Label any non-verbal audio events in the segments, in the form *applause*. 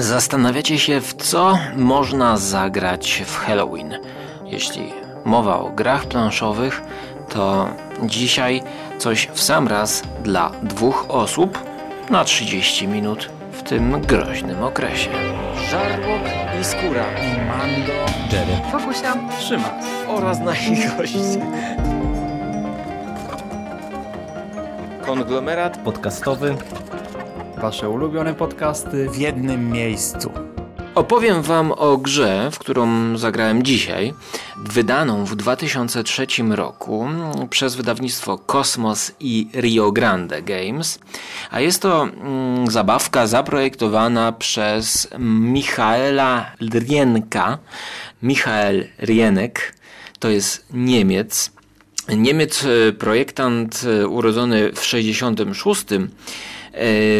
Zastanawiacie się, w co można zagrać w Halloween. Jeśli mowa o grach planszowych, to dzisiaj coś w sam raz dla dwóch osób na 30 minut w tym groźnym okresie. Żarłok i skóra i Mando, Jerry, Fokusia, Trzyma. oraz nasi goście. Konglomerat podcastowy. Wasze ulubione podcasty w jednym miejscu. Opowiem Wam o grze, w którą zagrałem dzisiaj, wydaną w 2003 roku przez wydawnictwo Kosmos i Rio Grande Games, a jest to mm, zabawka zaprojektowana przez Michaela Rienka. Michael Rienek to jest Niemiec. Niemiec, e, projektant e, urodzony w 66, e,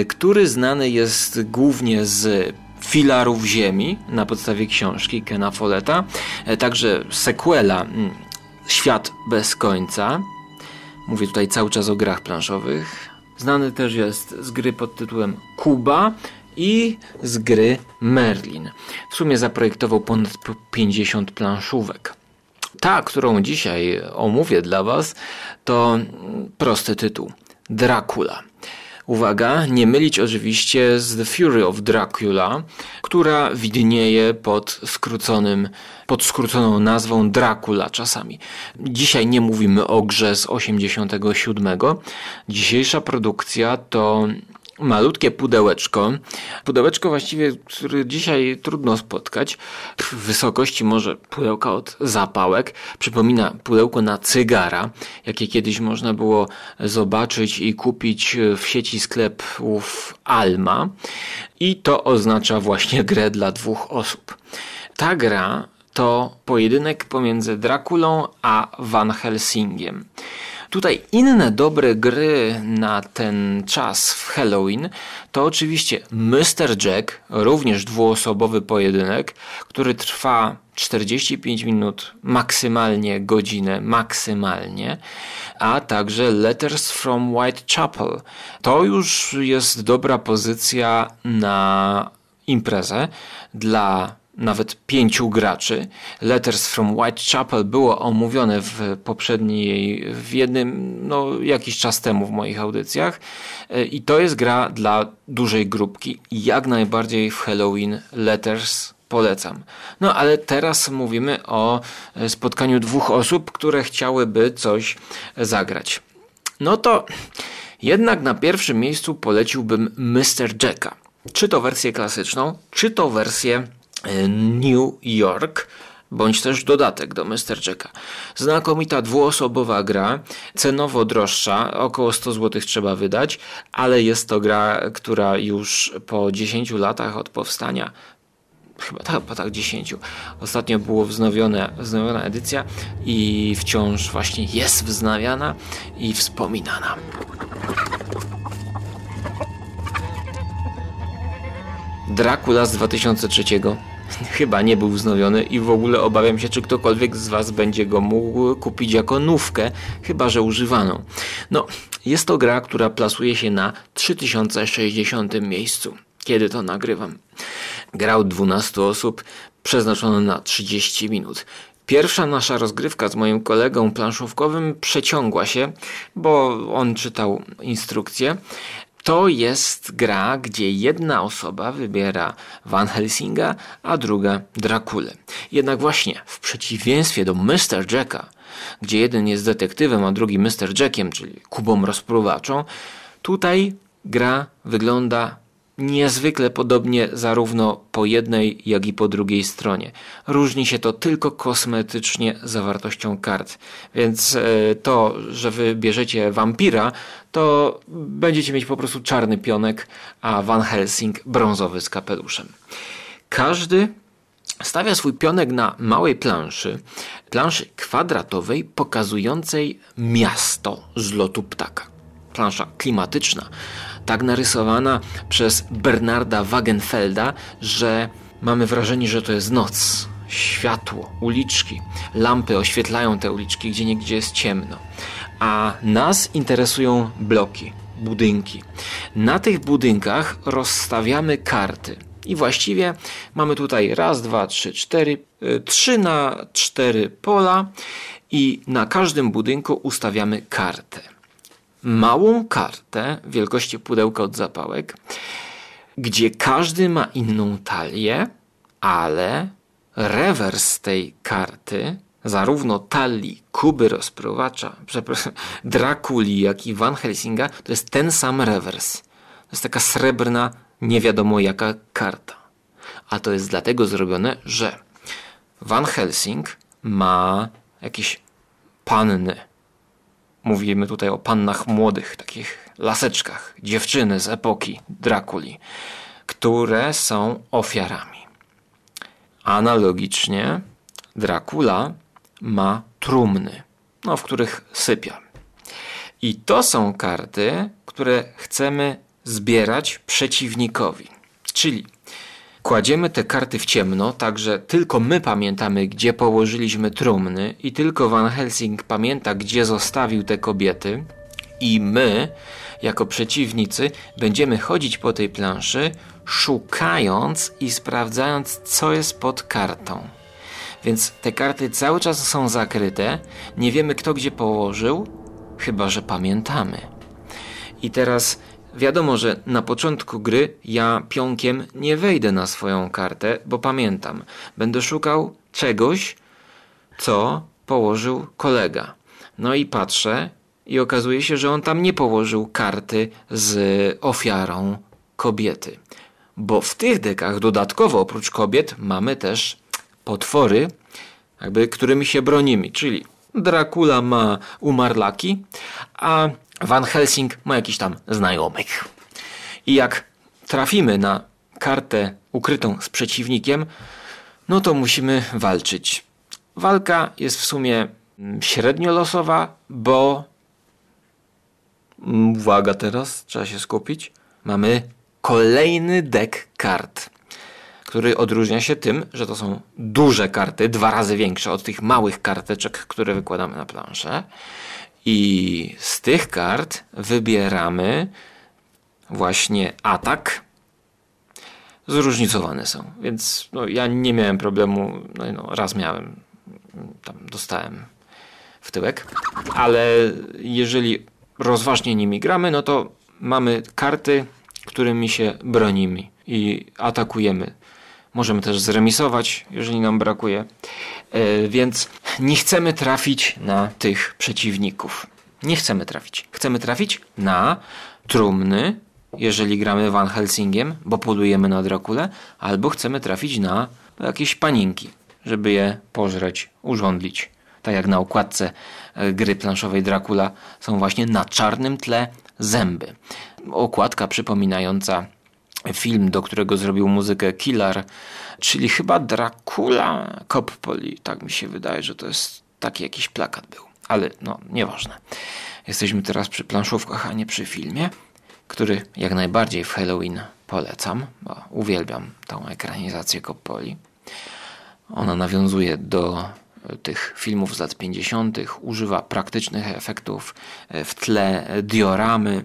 który znany jest głównie z filarów ziemi na podstawie książki Kena Folletta, także sequela mm, Świat bez końca. Mówię tutaj cały czas o grach planszowych. Znany też jest z gry pod tytułem Kuba i z gry Merlin. W sumie zaprojektował ponad 50 planszówek. Ta, którą dzisiaj omówię dla Was, to prosty tytuł: Dracula. Uwaga, nie mylić oczywiście z The Fury of Dracula, która widnieje pod skróconym, pod skróconą nazwą Dracula czasami. Dzisiaj nie mówimy o grze z 87. Dzisiejsza produkcja to malutkie pudełeczko. Pudełeczko właściwie, które dzisiaj trudno spotkać. W wysokości może pudełka od zapałek. Przypomina pudełko na cygara, jakie kiedyś można było zobaczyć i kupić w sieci sklepów Alma. I to oznacza właśnie grę dla dwóch osób. Ta gra to pojedynek pomiędzy Drakulą a Van Helsingiem. Tutaj inne dobre gry na ten czas w Halloween to oczywiście Mr. Jack, również dwuosobowy pojedynek, który trwa 45 minut, maksymalnie godzinę, maksymalnie, a także Letters from Whitechapel. To już jest dobra pozycja na imprezę dla nawet pięciu graczy. Letters from Whitechapel było omówione w poprzedniej, w jednym, no jakiś czas temu w moich audycjach e, i to jest gra dla dużej grupki. Jak najbardziej w Halloween Letters polecam. No ale teraz mówimy o e, spotkaniu dwóch osób, które chciałyby coś zagrać. No to jednak na pierwszym miejscu poleciłbym Mr. Jacka. Czy to wersję klasyczną, czy to wersję New York bądź też dodatek do Mr. Jacka. Znakomita dwuosobowa gra, cenowo droższa, około 100 zł trzeba wydać, ale jest to gra, która już po 10 latach od powstania chyba tak, po tak 10. Ostatnio było wznowione, wznowiona edycja i wciąż właśnie jest wznawiana i wspominana. Dracula z 2003 chyba nie był wznowiony i w ogóle obawiam się, czy ktokolwiek z Was będzie go mógł kupić jako nówkę, chyba że używaną. No, jest to gra, która plasuje się na 3060 miejscu, kiedy to nagrywam. Grał 12 osób, przeznaczono na 30 minut. Pierwsza nasza rozgrywka z moim kolegą planszówkowym przeciągła się, bo on czytał instrukcję, to jest gra, gdzie jedna osoba wybiera Van Helsinga, a druga Drakulę. Jednak właśnie w przeciwieństwie do Mr. Jacka, gdzie jeden jest detektywem, a drugi Mr. Jackiem, czyli Kubą rozpruwaczą, tutaj gra wygląda niezwykle podobnie zarówno po jednej, jak i po drugiej stronie. Różni się to tylko kosmetycznie zawartością kart. Więc e, to, że wy bierzecie wampira, to będziecie mieć po prostu czarny pionek, a Van Helsing brązowy z kapeluszem. Każdy stawia swój pionek na małej planszy, planszy kwadratowej pokazującej miasto z lotu ptaka. Plansza klimatyczna, tak narysowana przez Bernarda Wagenfelda, że mamy wrażenie, że to jest noc. Światło, uliczki, lampy oświetlają te uliczki, gdzie niegdzie jest ciemno. A nas interesują bloki, budynki. Na tych budynkach rozstawiamy karty. I właściwie mamy tutaj raz, dwa, trzy, cztery, y, trzy na cztery pola i na każdym budynku ustawiamy kartę. Małą kartę wielkości pudełka od zapałek, gdzie każdy ma inną talię, ale rewers tej karty, zarówno talii Kuby rozprowacza, przepraszam, Drakuli, jak i Van Helsinga, to jest ten sam rewers. To jest taka srebrna, nie wiadomo jaka karta. A to jest dlatego zrobione, że Van Helsing ma jakieś panny. Mówimy tutaj o pannach młodych, takich laseczkach, dziewczyny z epoki Drakuli, które są ofiarami. Analogicznie Dracula ma trumny, no, w których sypia. I to są karty, które chcemy zbierać przeciwnikowi. Czyli kładziemy te karty w ciemno, tak że tylko my pamiętamy, gdzie położyliśmy trumny, i tylko Van Helsing pamięta, gdzie zostawił te kobiety, i my, jako przeciwnicy, będziemy chodzić po tej planszy, szukając i sprawdzając, co jest pod kartą. Więc te karty cały czas są zakryte, nie wiemy kto gdzie położył, chyba że pamiętamy. I teraz wiadomo, że na początku gry ja pionkiem nie wejdę na swoją kartę, bo pamiętam. Będę szukał czegoś, co położył kolega. No i patrzę, i okazuje się, że on tam nie położył karty z ofiarą kobiety. Bo w tych dekach dodatkowo oprócz kobiet mamy też potwory, jakby, którymi się bronimy, czyli Dracula ma umarlaki, a Van Helsing ma jakiś tam znajomych. I jak trafimy na kartę ukrytą z przeciwnikiem, no to musimy walczyć. Walka jest w sumie średnio losowa, bo uwaga teraz, trzeba się skupić. Mamy kolejny deck kart który odróżnia się tym, że to są duże karty, dwa razy większe od tych małych karteczek, które wykładamy na planszę. I z tych kart wybieramy właśnie atak. Zróżnicowane są, więc no, ja nie miałem problemu. No, no, raz miałem, tam dostałem w tyłek, ale jeżeli rozważnie nimi gramy, no to mamy karty, którymi się bronimy i atakujemy Możemy też zremisować, jeżeli nam brakuje. E, więc nie chcemy trafić na tych przeciwników. Nie chcemy trafić. Chcemy trafić na trumny, jeżeli gramy Van Helsingiem, bo polujemy na Drakule, albo chcemy trafić na jakieś paninki, żeby je pożreć, urządlić. Tak jak na okładce e, gry planszowej Dracula są właśnie na czarnym tle zęby. Okładka przypominająca film, do którego zrobił muzykę Killer, czyli chyba Dracula Coppoli. Tak mi się wydaje, że to jest taki jakiś plakat był. Ale no, nieważne. Jesteśmy teraz przy planszówkach, a nie przy filmie, który jak najbardziej w Halloween polecam, bo uwielbiam tą ekranizację Coppoli. Ona nawiązuje do tych filmów z lat 50., używa praktycznych efektów w tle dioramy,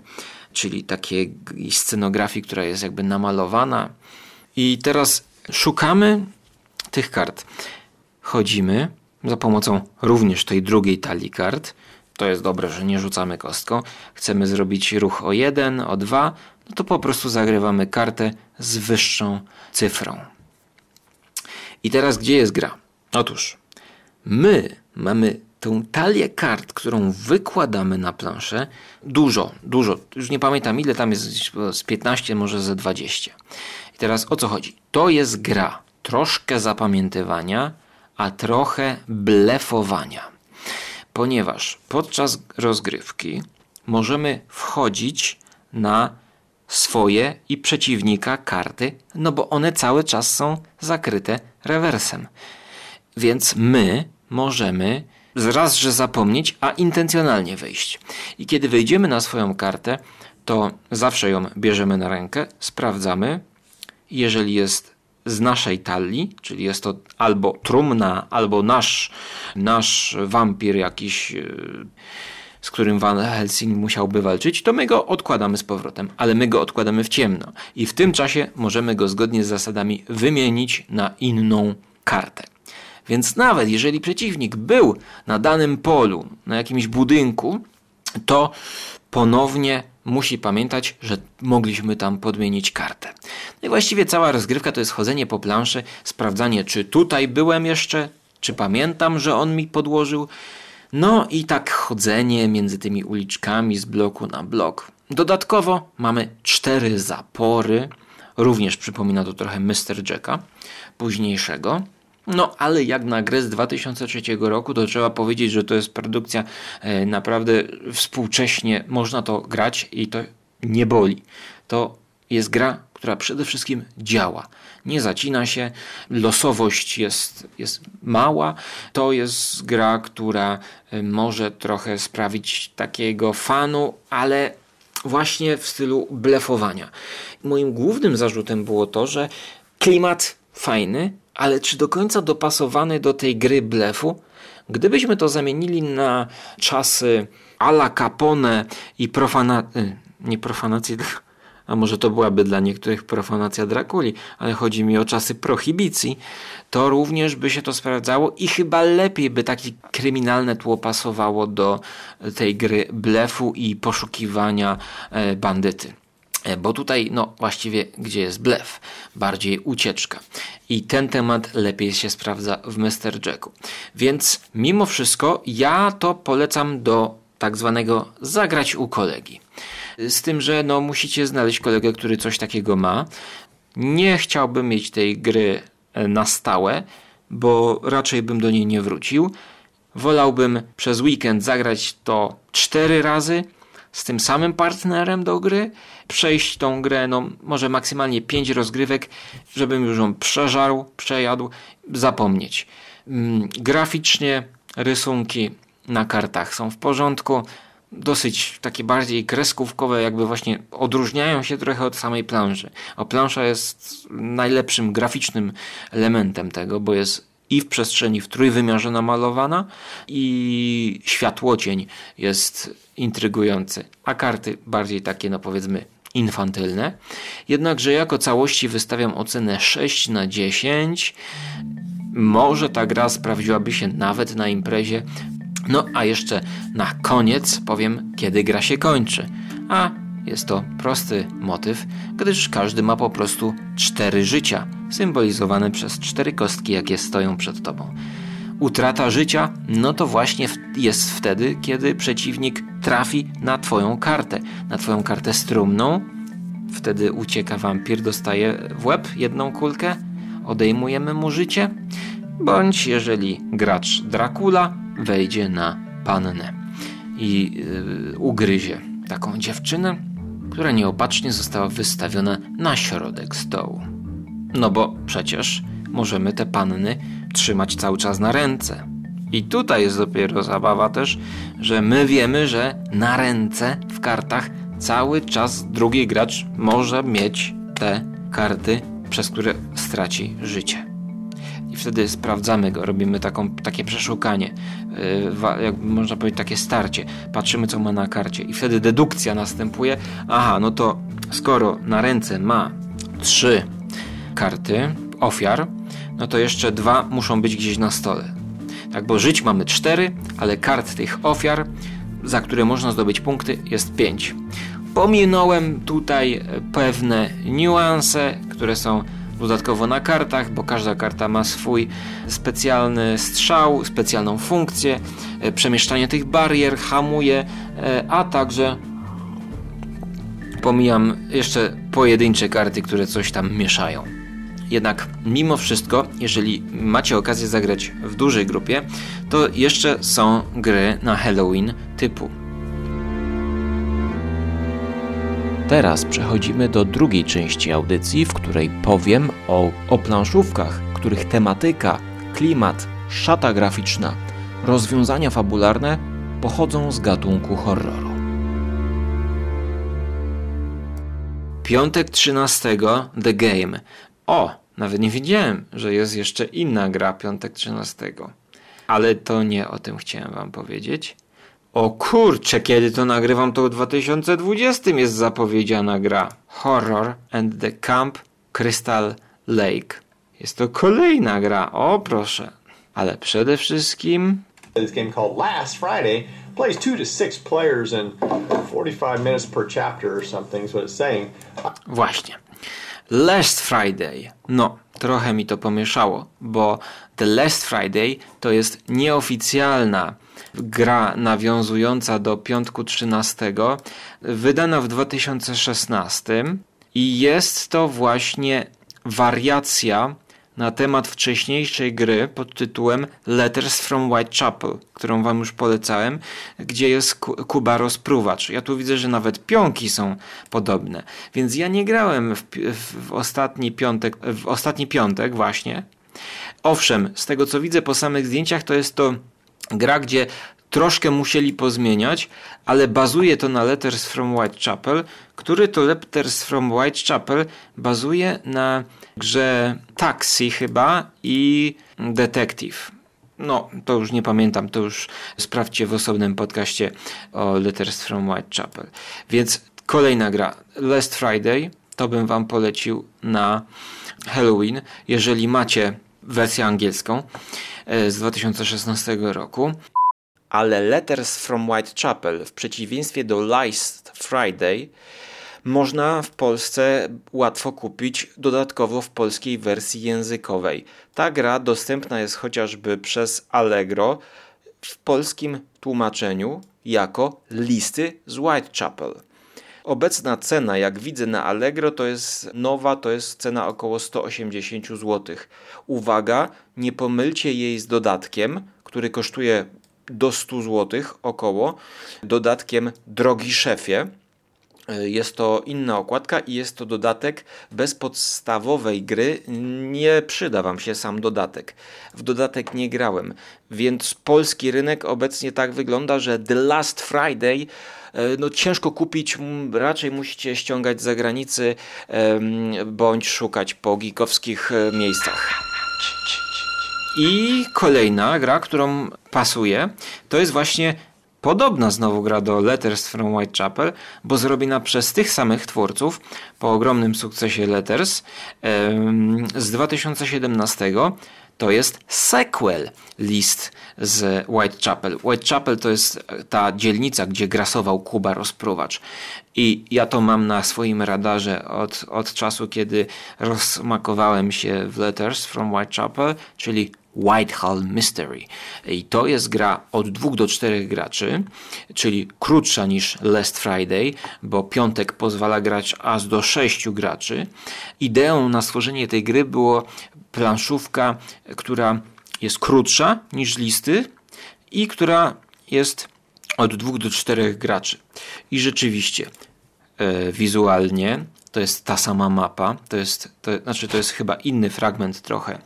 czyli takiej scenografii, która jest jakby namalowana. I teraz szukamy tych kart. Chodzimy za pomocą również tej drugiej talii kart. To jest dobre, że nie rzucamy kostką. Chcemy zrobić ruch o 1, o 2, no to po prostu zagrywamy kartę z wyższą cyfrą. I teraz gdzie jest gra? Otóż my mamy tą talię kart, którą wykładamy na planszę, dużo, dużo, już nie pamiętam ile tam jest, z 15, może ze 20. I teraz o co chodzi? To jest gra, troszkę zapamiętywania, a trochę blefowania. Ponieważ podczas rozgrywki możemy wchodzić na swoje i przeciwnika karty, no bo one cały czas są zakryte rewersem. Więc my możemy raz, że zapomnieć, a intencjonalnie wejść. I kiedy wejdziemy na swoją kartę, to zawsze ją bierzemy na rękę, sprawdzamy. Jeżeli jest z naszej talii, czyli jest to albo trumna, albo nasz, nasz wampir jakiś e, z którym Van Helsing musiałby walczyć, to my go odkładamy z powrotem, ale my go odkładamy w ciemno. I w tym czasie możemy go zgodnie z zasadami wymienić na inną kartę. Więc nawet jeżeli przeciwnik był na danym polu, na jakimś budynku, to ponownie musi pamiętać, że mogliśmy tam podmienić kartę. No i właściwie cała rozgrywka to jest chodzenie po planszy, sprawdzanie, czy tutaj byłem jeszcze, czy pamiętam, że on mi podłożył. No i tak chodzenie między tymi uliczkami z bloku na blok. Dodatkowo mamy cztery zapory. Również przypomina to trochę Mr. Jacka późniejszego. No, ale jak na grę z 2003 roku, to trzeba powiedzieć, że to jest produkcja e, naprawdę współcześnie można to grać i to nie boli. To jest gra, która przede wszystkim działa. Nie zacina się, losowość jest, jest mała. To jest gra, która e, może trochę sprawić takiego fanu, ale właśnie w stylu blefowania. Moim głównym zarzutem było to, że klimat fajny, ale czy do końca dopasowany do tej gry blefu? Gdybyśmy to zamienili na czasy ala Capone i profana... Y, nie profanacji, *laughs* a może to byłaby dla niektórych profanacja Drakuli, ale chodzi mi o czasy prohibicji, to również by się to sprawdzało i chyba lepiej by takie kryminalne tło pasowało do tej gry blefu i poszukiwania e, bandyty. E, bo tutaj, no właściwie, gdzie jest blef? Bardziej ucieczka. I ten temat lepiej się sprawdza w Mr. Jacku. Więc mimo wszystko ja to polecam do tak zwanego zagrać u kolegi. Z tym, że no musicie znaleźć kolegę, który coś takiego ma. Nie chciałbym mieć tej gry e, na stałe, bo raczej bym do niej nie wrócił. Wolałbym przez weekend zagrać to cztery razy, z tym samym partnerem do gry, przejść tą grę, no może maksymalnie 5 rozgrywek, żebym już ją przeżarł, przejadł, zapomnieć. Mm, graficznie rysunki na kartach są w porządku, dosyć takie bardziej kreskówkowe, jakby właśnie odróżniają się trochę od samej planszy. A plansza jest najlepszym graficznym elementem tego, bo jest i w przestrzeni w trójwymiarze namalowana i światłocień jest intrygujący, a karty bardziej takie, no powiedzmy, infantylne. Jednakże jako całości wystawiam ocenę 6 na 10. Może ta gra sprawdziłaby się nawet na imprezie. No a jeszcze na koniec powiem, kiedy gra się kończy. A jest to prosty motyw, gdyż każdy ma po prostu cztery życia, symbolizowane przez cztery kostki, jakie stoją przed tobą. Utrata życia, no to właśnie jest wtedy, kiedy przeciwnik trafi na twoją kartę, na twoją kartę strumną. Wtedy ucieka wampir, dostaje w łeb jedną kulkę, odejmujemy mu życie. Bądź jeżeli gracz Dracula wejdzie na pannę i yy, ugryzie taką dziewczynę, która nieopatrznie została wystawiona na środek stołu. No bo przecież możemy te panny trzymać cały czas na ręce. I tutaj jest dopiero zabawa też, że my wiemy, że na ręce w kartach cały czas drugi gracz może mieć te karty, przez które straci życie. I wtedy sprawdzamy go, robimy taką, takie przeszukanie, yy, jak można powiedzieć, takie starcie. Patrzymy, co ma na karcie, i wtedy dedukcja następuje. Aha, no to skoro na ręce ma trzy karty ofiar, no to jeszcze dwa muszą być gdzieś na stole. Tak, bo żyć mamy cztery, ale kart tych ofiar, za które można zdobyć punkty, jest pięć. Pominąłem tutaj pewne niuanse, które są dodatkowo na kartach, bo każda karta ma swój specjalny strzał, specjalną funkcję, e, przemieszczanie tych barier, hamuje, e, a także pomijam jeszcze pojedyncze karty, które coś tam mieszają. Jednak mimo wszystko, jeżeli macie okazję zagrać w dużej grupie, to jeszcze są gry na Halloween typu. Teraz przechodzimy do drugiej części audycji, w której powiem o, o planszówkach, których tematyka, klimat, szata graficzna, rozwiązania fabularne pochodzą z gatunku horroru. Piątek 13 The Game o, nawet nie wiedziałem, że jest jeszcze inna gra piątek 13. Ale to nie o tym chciałem wam powiedzieć. O kurczę, kiedy to nagrywam, to w 2020 jest zapowiedziana gra. Horror and the Camp Crystal Lake. Jest to kolejna gra, o proszę. Ale przede wszystkim This game called Last Friday plays two to six players and 45 minutes per chapter or something is what it's saying. Właśnie. Last Friday. No, trochę mi to pomieszało, bo The Last Friday to jest nieoficjalna gra nawiązująca do piątku 13, wydana w 2016 i jest to właśnie wariacja na temat wcześniejszej gry pod tytułem Letters from Whitechapel, którą wam już polecałem, gdzie jest Ku- Kuba Rozpruwacz. Ja tu widzę, że nawet pionki są podobne. Więc ja nie grałem w, w, w ostatni piątek, w ostatni piątek właśnie. Owszem, z tego co widzę po samych zdjęciach, to jest to gra, gdzie troszkę musieli pozmieniać, ale bazuje to na Letters from Whitechapel, który to Letters from Whitechapel bazuje na grze Taxi chyba i Detective. No, to już nie pamiętam, to już sprawdźcie w osobnym podcaście o Letters from Whitechapel. Więc kolejna gra, Last Friday, to bym wam polecił na Halloween, jeżeli macie wersję angielską e, z 2016 roku. Ale Letters from Whitechapel, w przeciwieństwie do Last Friday, można w Polsce łatwo kupić dodatkowo w polskiej wersji językowej. Ta gra dostępna jest chociażby przez Allegro w polskim tłumaczeniu jako listy z Whitechapel. Obecna cena, jak widzę na Allegro, to jest nowa, to jest cena około 180 zł. Uwaga, nie pomylcie jej z dodatkiem, który kosztuje do 100 zł około, dodatkiem Drogi Szefie. Jest to inna okładka i jest to dodatek bez podstawowej gry. Nie przyda Wam się sam dodatek. W dodatek nie grałem, więc polski rynek obecnie tak wygląda, że The Last Friday e, no ciężko kupić, raczej musicie ściągać z zagranicy bądź szukać po geekowskich e, miejscach. I kolejna gra, którą pasuje, to jest właśnie podobna znowu gra do Letters from Whitechapel, bo zrobiona przez tych samych twórców po ogromnym sukcesie Letters z 2017. To jest sequel list z Whitechapel. Whitechapel to jest ta dzielnica, gdzie grasował Kuba Rozpruwacz. I ja to mam na swoim radarze od, od czasu, kiedy rozmakowałem się w Letters from Whitechapel, czyli Whitehall Mystery. I to jest gra od dwóch do czterech graczy, czyli krótsza niż Last Friday, bo piątek pozwala grać aż do sześciu graczy. Ideą na stworzenie tej gry było planszówka, która jest krótsza niż listy i która jest od dwóch do czterech graczy. I rzeczywiście e, wizualnie to jest ta sama mapa, to jest, to, znaczy to jest chyba inny fragment trochę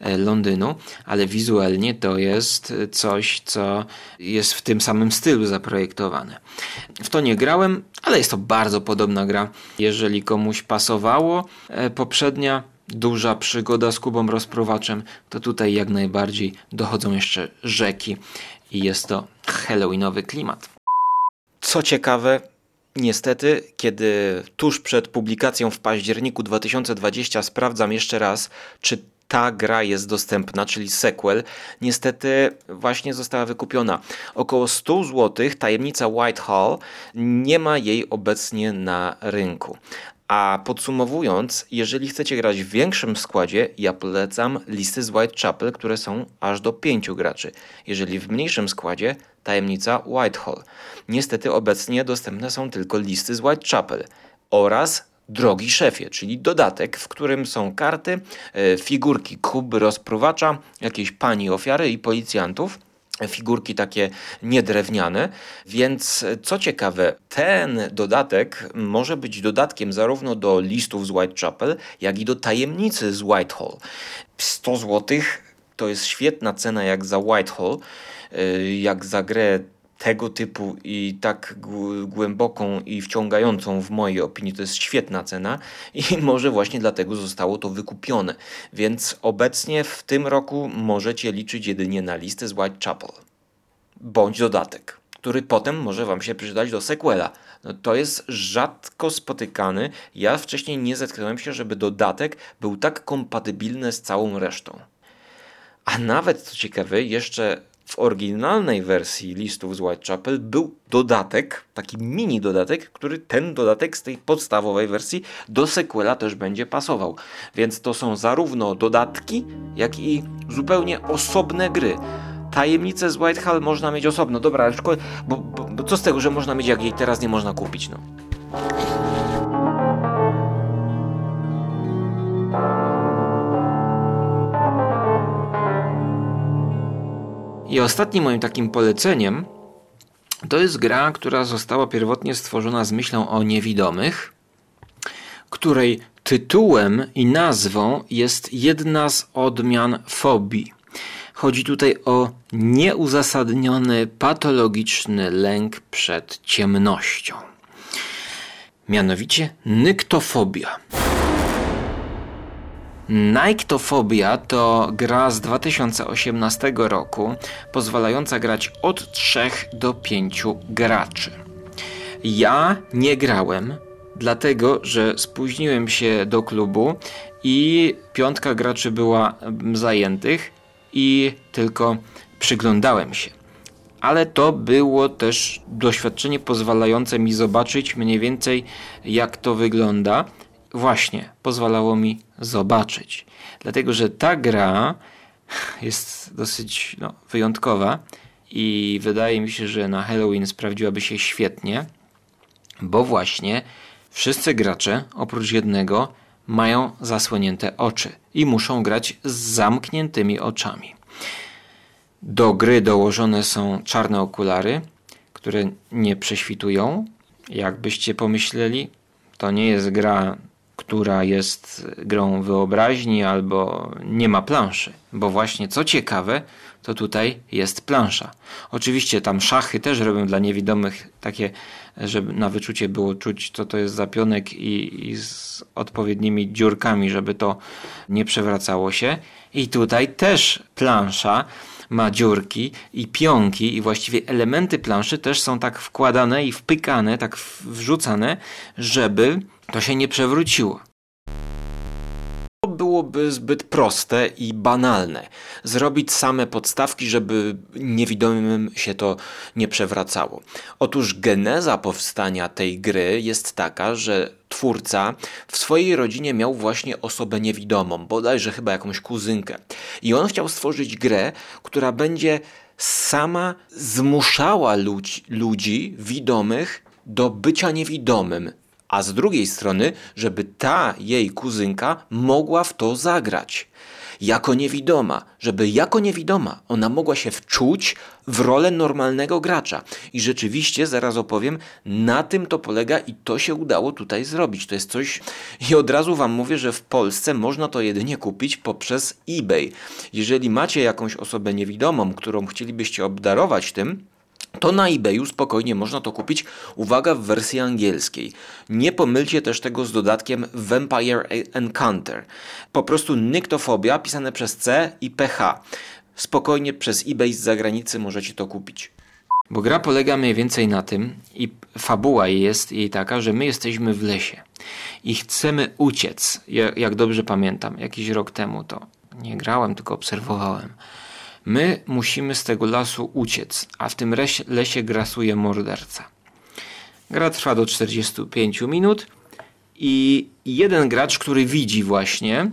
e, Londynu, ale wizualnie to jest coś, co jest w tym samym stylu zaprojektowane. W to nie grałem, ale jest to bardzo podobna gra. Jeżeli komuś pasowało e, poprzednia duża przygoda z Kubą Rozprowaczem, to tutaj jak najbardziej dochodzą jeszcze rzeki i jest to halloweenowy klimat. Co ciekawe, niestety, kiedy tuż przed publikacją w październiku 2020 sprawdzam jeszcze raz, czy ta gra jest dostępna, czyli sequel, niestety właśnie została wykupiona. Około 100 zł, tajemnica Whitehall, nie ma jej obecnie na rynku. A podsumowując, jeżeli chcecie grać w większym składzie, ja polecam listy z Whitechapel, które są aż do 5 graczy. Jeżeli w mniejszym składzie, tajemnica Whitehall. Niestety obecnie dostępne są tylko listy z Whitechapel oraz Drogi Szefie, czyli dodatek, w którym są karty, e, figurki kuby rozpruwacza, jakieś pani ofiary i policjantów figurki takie niedrewniane, więc co ciekawe, ten dodatek może być dodatkiem zarówno do listów z Whitechapel, jak i do tajemnicy z Whitehall. 100 zł to jest świetna cena jak za Whitehall, y, jak za grę tego typu i tak gł- głęboką i wciągającą w mojej opinii to jest świetna cena i *laughs* może właśnie dlatego zostało to wykupione. Więc obecnie w tym roku możecie liczyć jedynie na listę z Whitechapel bądź dodatek, który potem może Wam się przydać do sequela. No, to jest rzadko spotykany. Ja wcześniej nie zetknąłem się, żeby dodatek był tak kompatybilny z całą resztą. A nawet, co ciekawe, jeszcze w oryginalnej wersji listów z Whitechapel był dodatek, taki mini dodatek, który ten dodatek z tej podstawowej wersji do sequela też będzie pasował. Więc to są zarówno dodatki, jak i zupełnie osobne gry. Tajemnicę z Whitehall można mieć osobno. Dobra, ale bo, bo, bo co z tego, że można mieć, jak jej teraz nie można kupić, no. I ostatnim moim takim poleceniem to jest gra, która została pierwotnie stworzona z myślą o niewidomych, której tytułem i nazwą jest jedna z odmian fobii. Chodzi tutaj o nieuzasadniony, patologiczny lęk przed ciemnością. Mianowicie nyktofobia. Niktofobia to gra z 2018 roku, pozwalająca grać od 3 do 5 graczy. Ja nie grałem, dlatego że spóźniłem się do klubu i piątka graczy była zajętych i tylko przyglądałem się. Ale to było też doświadczenie pozwalające mi zobaczyć mniej więcej jak to wygląda właśnie pozwalało mi zobaczyć. Dlatego, że ta gra jest dosyć no, wyjątkowa i wydaje mi się, że na Halloween sprawdziłaby się świetnie, bo właśnie wszyscy gracze, oprócz jednego, mają zasłonięte oczy i muszą grać z zamkniętymi oczami. Do gry dołożone są czarne okulary, które nie prześwitują. Jakbyście pomyśleli, to nie jest gra która jest grą wyobraźni albo nie ma planszy. Bo właśnie co ciekawe, to tutaj jest plansza. Oczywiście tam szachy też robią dla niewidomych takie, żeby na wyczucie było czuć, co to jest zapionek i, i z odpowiednimi dziurkami, żeby to nie przewracało się. I tutaj też plansza ma dziurki i pionki i właściwie elementy planszy też są tak wkładane i wpykane, tak wrzucane, żeby to się nie przewróciło. To byłoby zbyt proste i banalne. Zrobić same podstawki, żeby niewidomym się to nie przewracało. Otóż geneza powstania tej gry jest taka, że twórca w swojej rodzinie miał właśnie osobę niewidomą, bodajże chyba jakąś kuzynkę. I on chciał stworzyć grę, która będzie sama zmuszała ludzi, ludzi widomych do bycia niewidomym a z drugiej strony, żeby ta jej kuzynka mogła w to zagrać. Jako niewidoma, żeby jako niewidoma ona mogła się wczuć w rolę normalnego gracza. I rzeczywiście, zaraz opowiem, na tym to polega i to się udało tutaj zrobić. To jest coś, i od razu Wam mówię, że w Polsce można to jedynie kupić poprzez eBay. Jeżeli macie jakąś osobę niewidomą, którą chcielibyście obdarować tym, to na eBayu spokojnie można to kupić, uwaga, w wersji angielskiej. Nie pomylcie też tego z dodatkiem Vampire Encounter. Po prostu nyktofobia pisane przez C i PH. Spokojnie przez eBay z zagranicy możecie to kupić. Bo gra polega mniej więcej na tym i fabuła jest jej taka, że my jesteśmy w lesie i chcemy uciec. Jak dobrze pamiętam, jakiś rok temu to nie grałem, tylko obserwowałem My musimy z tego lasu uciec, a w tym lesie, grasuje morderca. Gra trwa do 45 minut i jeden gracz, który widzi właśnie,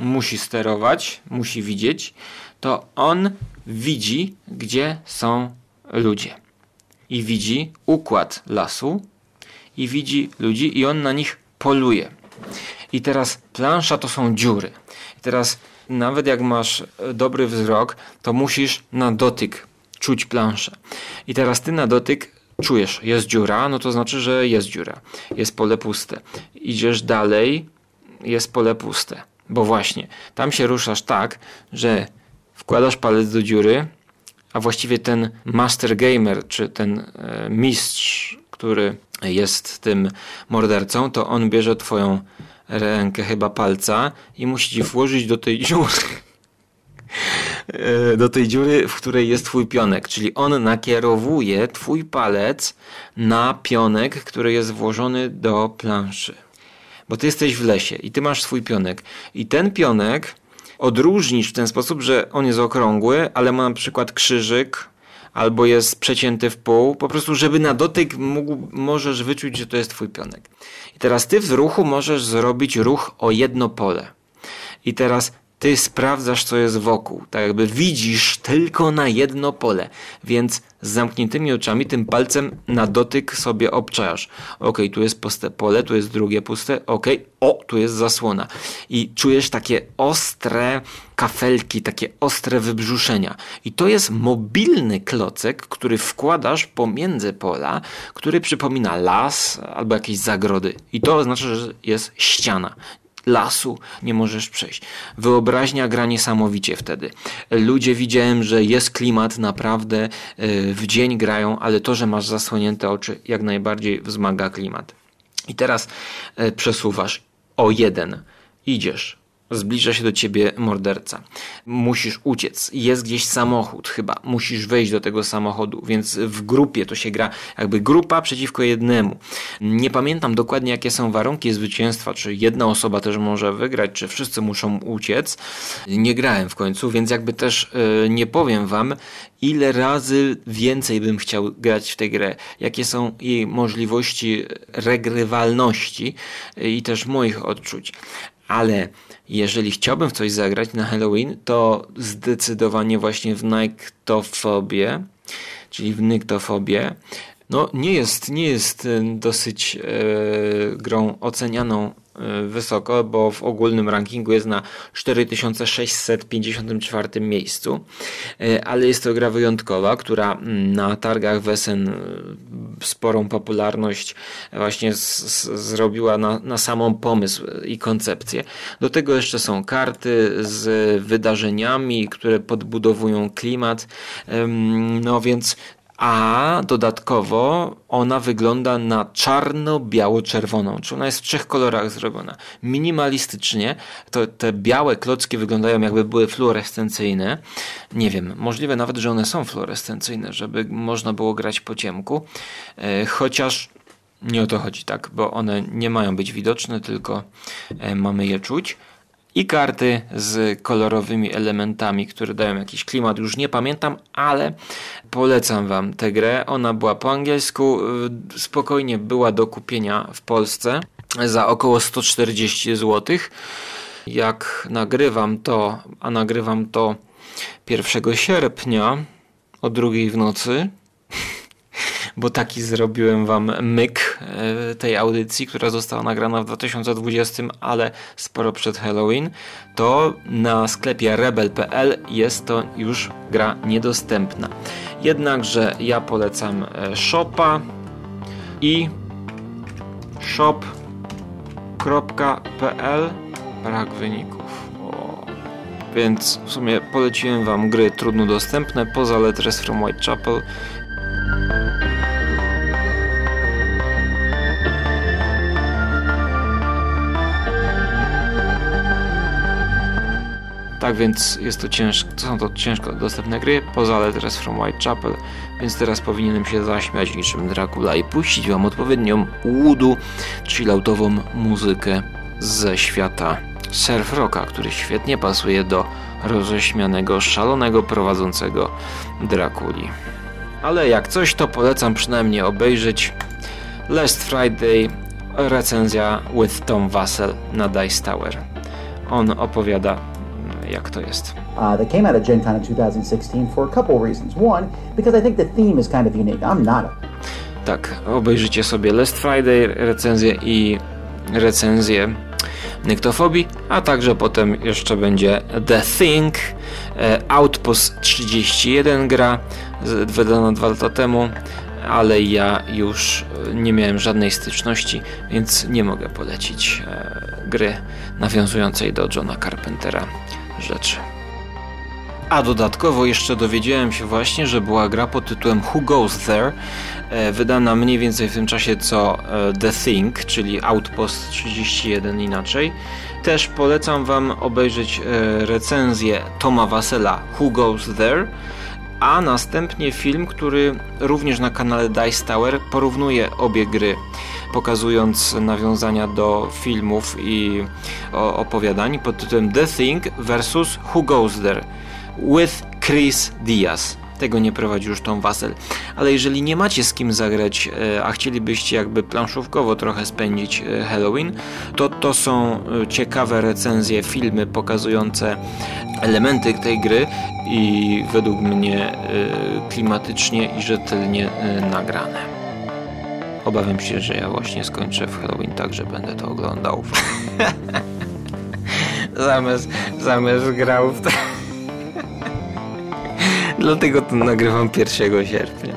musi sterować, musi widzieć, to on widzi, gdzie są ludzie. I widzi układ lasu, i widzi ludzi, i on na nich poluje. I teraz plansza to są dziury. I teraz nawet jak masz e, dobry wzrok, to musisz na dotyk czuć planszę. I teraz ty na dotyk czujesz, jest dziura, no to znaczy, że jest dziura. Jest pole puste. Idziesz dalej, jest pole puste. Bo właśnie, tam się ruszasz tak, że wkładasz palec do dziury, a właściwie ten master gamer, czy ten e, mistrz, który jest tym mordercą, to on bierze twoją rękę chyba palca i musi ci włożyć do tej dziury. e, do tej dziury, w której jest twój pionek. Czyli on nakierowuje twój palec na pionek, który jest włożony do planszy. Bo ty jesteś w lesie i ty masz swój pionek. I ten pionek odróżnisz w ten sposób, że on jest okrągły, ale ma na przykład krzyżyk, albo jest przecięty w pół, po prostu żeby na dotyk mógł, możesz wyczuć, że to jest twój pionek. I teraz ty w ruchu możesz zrobić ruch o jedno pole. I teraz ty sprawdzasz, co jest wokół. Tak jakby widzisz tylko na jedno pole, więc z zamkniętymi oczami tym palcem na dotyk sobie obczajasz. Ok, tu jest puste pole, tu jest drugie puste, ok, o, tu jest zasłona. I czujesz takie ostre kafelki, takie ostre wybrzuszenia. I to jest mobilny klocek, który wkładasz pomiędzy pola, który przypomina las albo jakieś zagrody. I to oznacza, że jest ściana lasu nie możesz przejść. Wyobraźnia gra niesamowicie wtedy. Ludzie widziałem, że jest klimat, naprawdę e, w dzień grają, ale to, że masz zasłonięte oczy, jak najbardziej wzmaga klimat. I teraz e, przesuwasz o jeden. Idziesz, Zbliża się do ciebie morderca. Musisz uciec. Jest gdzieś samochód, chyba. Musisz wejść do tego samochodu, więc w grupie to się gra jakby grupa przeciwko jednemu. Nie pamiętam dokładnie, jakie są warunki zwycięstwa, czy jedna osoba też może wygrać, czy wszyscy muszą uciec. Nie grałem w końcu, więc jakby też yy, nie powiem wam, ile razy więcej bym chciał grać w tę grę, jakie są jej możliwości regrywalności i też moich odczuć. Ale jeżeli chciałbym w coś zagrać na Halloween, to zdecydowanie właśnie w Nyktofobię, czyli w Nyktofobię. No nie jest, nie jest e, dosyć e, grą ocenianą wysoko, bo w ogólnym rankingu jest na 4654 miejscu, y, ale jest to gra wyjątkowa, która na targach Wesen y, sporą popularność właśnie zrobiła na, na samą pomysł i koncepcję. Do tego jeszcze są karty z wydarzeniami, które podbudowują klimat, no więc a dodatkowo ona wygląda na czarno-biało-czerwoną, czy ona jest w trzech kolorach zrobiona. Minimalistycznie to te białe klocki wyglądają jakby były fluorescencyjne. Nie wiem, możliwe nawet, że one są fluorescencyjne, żeby można było grać po ciemku, e, chociaż nie o to chodzi, tak, bo one nie mają być widoczne, tylko e, mamy je czuć i karty z kolorowymi elementami, które dają jakiś klimat. Już nie pamiętam, ale polecam Wam tę grę. Ona była po angielsku, spokojnie była do kupienia w Polsce za około 140 zł. Jak nagrywam to, a nagrywam to 1 sierpnia o drugiej w nocy, bo taki zrobiłem wam myk e, tej audycji, która została nagrana w 2020, ale sporo przed Halloween, to na sklepie rebel.pl jest to już gra niedostępna. Jednakże ja polecam e, shopa i shop.pl brak wyników. Więc w sumie poleciłem wam gry trudno dostępne poza Letters from Whitechapel Tak więc jest to ciężko, są to ciężko dostępne gry, poza Letters from Whitechapel, więc teraz powinienem się zaśmiać niczym Dracula i puścić wam odpowiednią łudu, chilloutową muzykę ze świata surf rocka, który świetnie pasuje do roześmianego, szalonego prowadzącego Drakuli. Ale jak coś, to polecam przynajmniej obejrzeć Last Friday recenzja with Tom Wassel na Dice Tower. On opowiada jak to jest. Uh, that came out of Gen Con in 2016 for a couple reasons. One, because I think the theme is kind of unique. I'm not a... Tak, obejrzycie sobie Last Friday recenzję i recenzję Nyktofobii, a także potem jeszcze będzie The Thing, e, Outpost 31 gra, wydana dwa lata temu, ale ja już e, nie miałem żadnej styczności, więc nie mogę polecić e, gry nawiązującej do Johna Carpentera rzeczy. A dodatkowo jeszcze dowiedziałem się właśnie, że była gra pod tytułem Who Goes There, e, wydana mniej więcej w tym czasie co e, The Thing, czyli Outpost 31 inaczej. Też polecam Wam obejrzeć e, recenzję Toma Wasela Who Goes There, a następnie film, który również na kanale Dice Tower porównuje obie gry, pokazując nawiązania do filmów i opowiadań pod tytułem The Thing vs Who Goes There with Chris Diaz. Tego nie prowadzi już Tom Wassel. Ale jeżeli nie macie z kim zagrać, e, a chcielibyście jakby planszówkowo trochę spędzić e, Halloween, to to są e, ciekawe recenzje, filmy pokazujące elementy tej gry i według mnie klimatycznie i rzetelnie nagrane. Obawiam się, że ja właśnie skończę w Halloween tak, że będę to oglądał. *laughs* zamiast, zamiast grał w to. *laughs* Dlatego to nagrywam 1 sierpnia.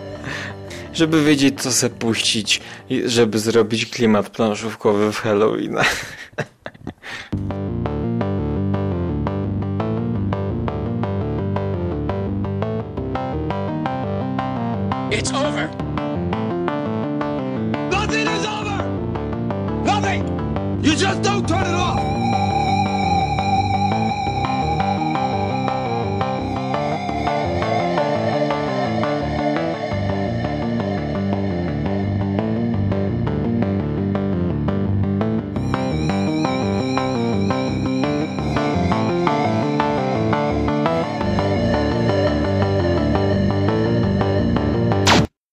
Żeby wiedzieć, co se puścić, żeby zrobić klimat planszówkowy w Halloween.